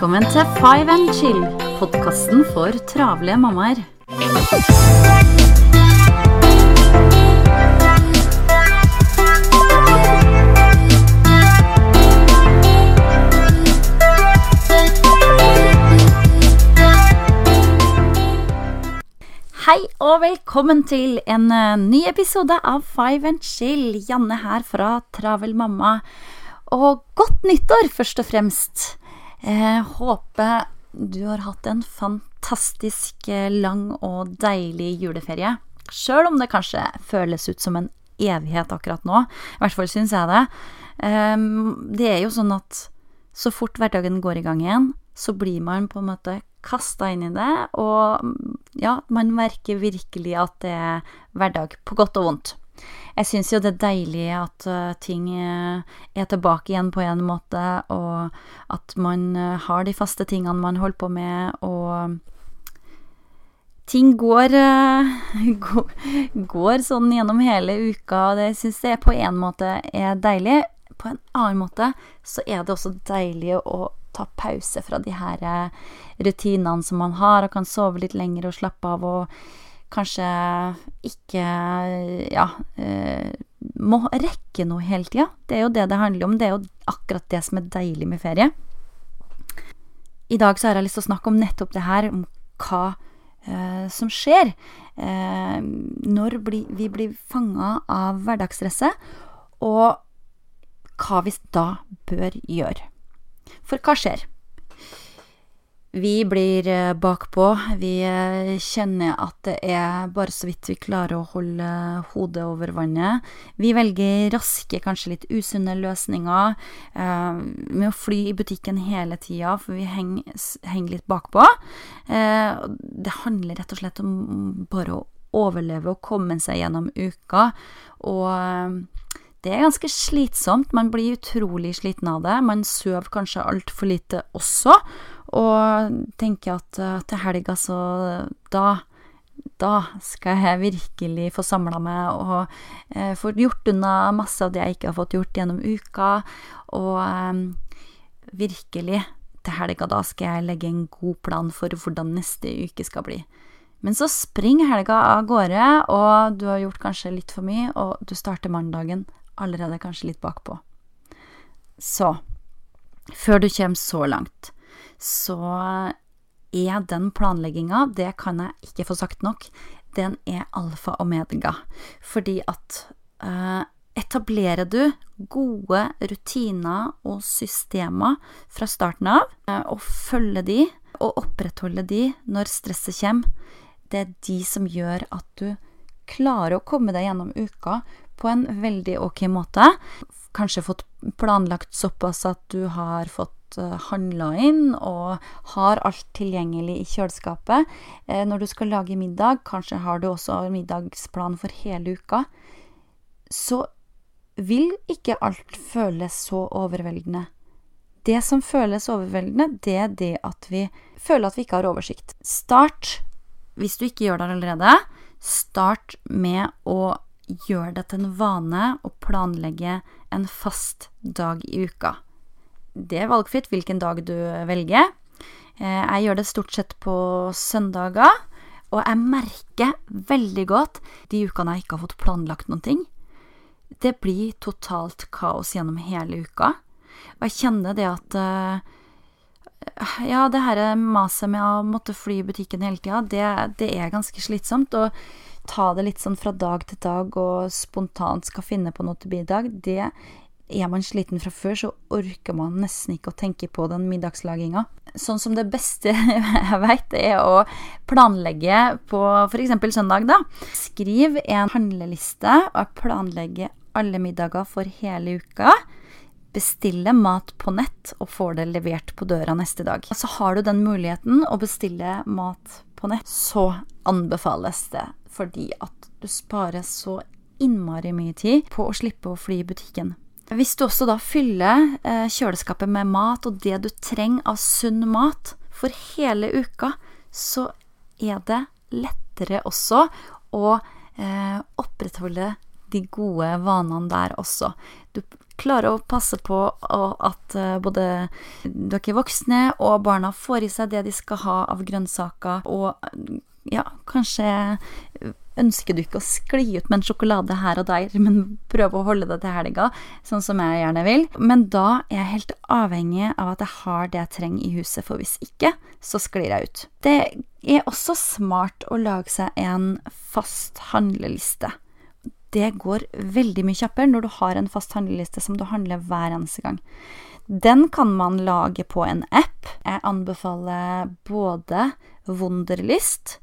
Velkommen til Five and Chill, podkasten for travle mammaer. Hei og velkommen til en eh, ny episode av Five and Chill. Janne her fra Travel mamma. Og godt nyttår, først og fremst. Jeg håper du har hatt en fantastisk eh, lang og deilig juleferie. Sjøl om det kanskje føles ut som en evighet akkurat nå. I hvert fall syns jeg det. Ehm, det er jo sånn at så fort hverdagen går i gang igjen, så blir man på en måte kasta inn i det, og ja, man merker virkelig at det er hverdag, på godt og vondt. Jeg syns jo det er deilig at uh, ting uh, er tilbake igjen på en måte, og at man uh, har de faste tingene man holder på med, og ting går, går, går sånn gjennom hele uka, og det syns jeg på en måte er deilig. På en annen måte så er det også deilig å ta pause fra de her rutinene som man har, og kan sove litt lenger og slappe av og kanskje ikke ja, eh, må rekke noe hele tida. Det er jo det det handler om. Det er jo akkurat det som er deilig med ferie. I dag så har jeg lyst til å snakke om nettopp det her, om hva eh, som skjer eh, når bli, vi blir fanga av hverdagsstresset, og hva vi da bør gjøre. For hva skjer? Vi blir eh, bakpå. Vi eh, kjenner at det er bare så vidt vi klarer å holde hodet over vannet. Vi velger raske, kanskje litt usunne løsninger eh, med å fly i butikken hele tida, for vi henger, henger litt bakpå. Eh, det handler rett og slett om bare å overleve og komme seg gjennom uka. Og eh, det er ganske slitsomt. Man blir utrolig sliten av det. Man sover kanskje altfor lite også. Og tenker at uh, til helga så Da da skal jeg virkelig få samla meg og eh, få gjort unna masse av det jeg ikke har fått gjort gjennom uka. Og eh, virkelig, til helga da skal jeg legge en god plan for hvordan neste uke skal bli. Men så springer helga av gårde, og du har gjort kanskje litt for mye, og du starter mandagen allerede kanskje litt bakpå. Så, før du kommer så langt, så er den planlegginga, det kan jeg ikke få sagt nok, den er alfa og omega. Fordi at eh, etablerer du gode rutiner og systemer fra starten av, eh, og følger de og opprettholder de når stresset kommer, det er de som gjør at du klarer å komme deg gjennom uka på en veldig ok måte. Kanskje fått planlagt såpass at du har fått handla inn og har alt tilgjengelig i kjøleskapet. Eh, når du skal lage middag, kanskje har du også middagsplan for hele uka, så vil ikke alt føles så overveldende. Det som føles overveldende, det er det at vi føler at vi ikke har oversikt. Start, hvis du ikke gjør det allerede, start med å gjøre det til en vane å planlegge en fast dag i uka det er valgfritt hvilken dag du velger. Eh, jeg gjør det stort sett på søndager, og jeg merker veldig godt de ukene jeg ikke har fått planlagt noen ting. Det blir totalt kaos gjennom hele uka. Og jeg kjenner det at eh, Ja, det her maset med å måtte fly i butikken hele tida, det, det er ganske slitsomt. Og ta det litt sånn fra dag til dag og spontant skal finne på noe til middag, det er man sliten fra før, så orker man nesten ikke å tenke på den middagslaginga. Sånn som det beste jeg vet, er å planlegge på f.eks. søndag, da. Skriv en handleliste og planlegge alle middager for hele uka. Bestille mat på nett og får det levert på døra neste dag. Så har du den muligheten å bestille mat på nett, så anbefales det fordi at du sparer så innmari mye tid på å slippe å fly i butikken. Hvis du også da fyller eh, kjøleskapet med mat og det du trenger av sunn mat for hele uka, så er det lettere også å eh, opprettholde de gode vanene der også. Du klarer å passe på at eh, både dere voksne og barna får i seg det de skal ha av grønnsaker, og ja, kanskje ønsker du ikke å skli ut med en sjokolade her og der, men prøve å holde det til helga, sånn som jeg gjerne vil. Men da er jeg helt avhengig av at jeg har det jeg trenger i huset, for hvis ikke, så sklir jeg ut. Det er også smart å lage seg en fast handleliste. Det går veldig mye kjappere når du har en fast handleliste som du handler hver eneste gang. Den kan man lage på en app. Jeg anbefaler både Wunderlist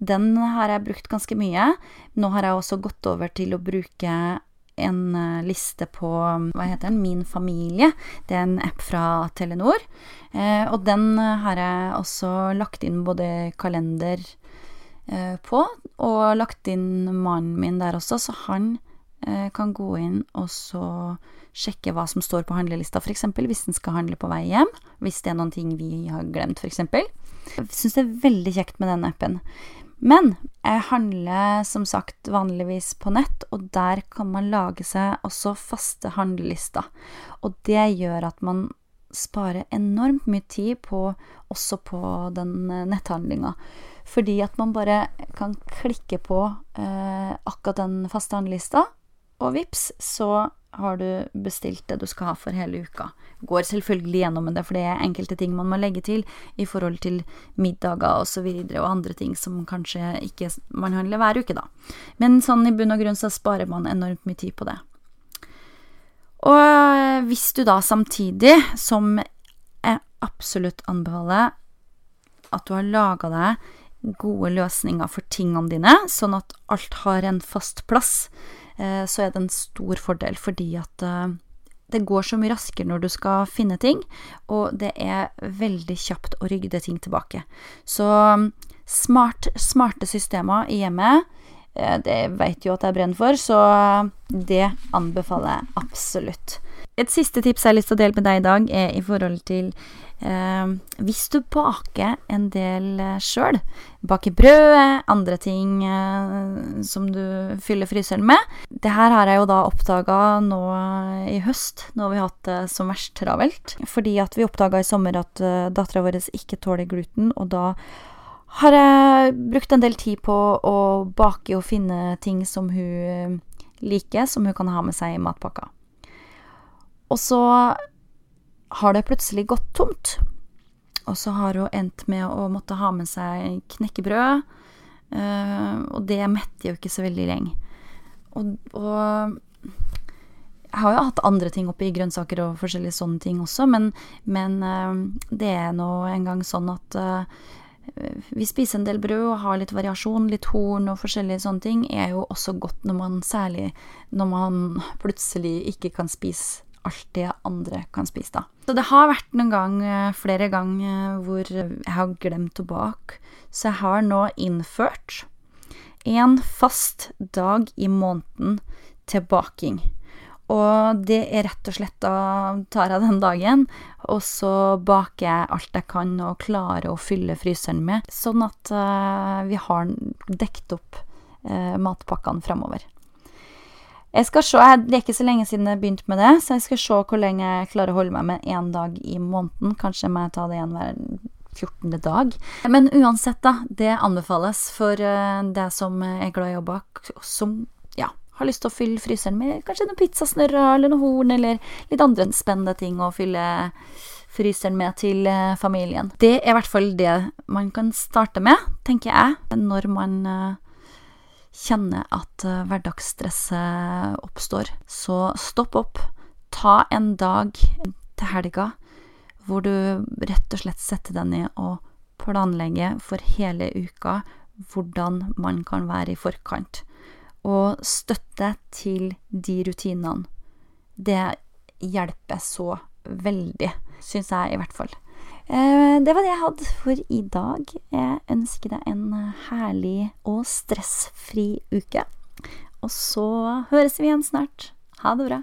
den har jeg brukt ganske mye. Nå har jeg også gått over til å bruke en eh, liste på hva heter den, Min familie. Det er en app fra Telenor. Eh, og den har jeg også lagt inn både kalender eh, på, og lagt inn mannen min der også, så han eh, kan gå inn og så sjekke hva som står på handlelista, f.eks. hvis den skal handle på vei hjem. Hvis det er noen ting vi har glemt, f.eks. Jeg syns det er veldig kjekt med den appen. Men jeg handler som sagt vanligvis på nett, og der kan man lage seg også faste handlelister. Og det gjør at man sparer enormt mye tid på, også på den eh, netthandlinga. Fordi at man bare kan klikke på eh, akkurat den faste handlelista, og vips, så har du bestilt det du skal ha for hele uka. Går selvfølgelig gjennom det, for det er enkelte ting man må legge til i forhold til middager. Og, så og andre ting som kanskje ikke man handler hver uke, da. Men sånn i bunn og grunn så sparer man enormt mye tid på det. Og eh, hvis du da samtidig, som jeg absolutt anbefaler, at du har laga deg gode løsninger for tingene dine, sånn at alt har en fast plass så er det en stor fordel, fordi at eh, det går så mye raskere når du skal finne ting, og det er veldig kjapt å rygge ting tilbake. Så mm, smart, smarte systemer i hjemmet, eh, det vet jo at jeg brenner for, så det anbefaler jeg absolutt. Et siste tips jeg har lyst til å dele med deg i dag, er i forhold til Eh, hvis du baker en del eh, sjøl, baker brød, andre ting eh, som du fyller fryseren med Det her har jeg jo da oppdaga nå i høst, når vi har hatt det som verst travelt. Fordi at vi oppdaga i sommer at uh, dattera vår ikke tåler gluten, og da har jeg brukt en del tid på å bake og finne ting som hun liker, som hun kan ha med seg i matpakka. Og så har det plutselig gått tomt. Og så har hun endt med å måtte ha med seg knekkebrød, uh, og det metter jo ikke så veldig lenge. Og, og, jeg har jo hatt andre ting oppi grønnsaker og forskjellige sånne ting også, men, men uh, det er nå engang sånn at uh, vi spiser en del brød og har litt variasjon, litt horn og forskjellige sånne ting, er jo også godt når man særlig når man plutselig ikke kan spise alt det andre kan spise, da. Så det har vært noen gang, eh, flere ganger, hvor jeg har glemt å bake. Så jeg har nå innført en fast dag i måneden til baking. Og det er rett og slett da tar jeg den dagen, og så baker jeg alt jeg kan og klarer å fylle fryseren med, sånn at uh, vi har dekt opp matpakkene framover. Jeg skal se, Det er ikke så lenge siden jeg begynte med det, så jeg skal se hvor lenge jeg klarer å holde meg med én dag i måneden. Kanskje må jeg ta det igjen hver 14. dag. Men uansett, da. Det anbefales for uh, deg som er glad i å bake, som ja, har lyst til å fylle fryseren med kanskje noen pizzasnørrer eller noen horn, eller litt andre spennende ting å fylle fryseren med til uh, familien. Det er i hvert fall det man kan starte med, tenker jeg, når man uh, kjenner at eh, hverdagsstresset oppstår, så stopp opp. Ta en dag til helga hvor du rett og slett setter deg ned og planlegger for hele uka hvordan man kan være i forkant. Og støtte til de rutinene. Det hjelper så veldig, syns jeg i hvert fall. Eh, det var det jeg hadde for i dag. Jeg ønsker deg en herlig og stressfri uke. Og så høres vi igjen snart. Ha det bra.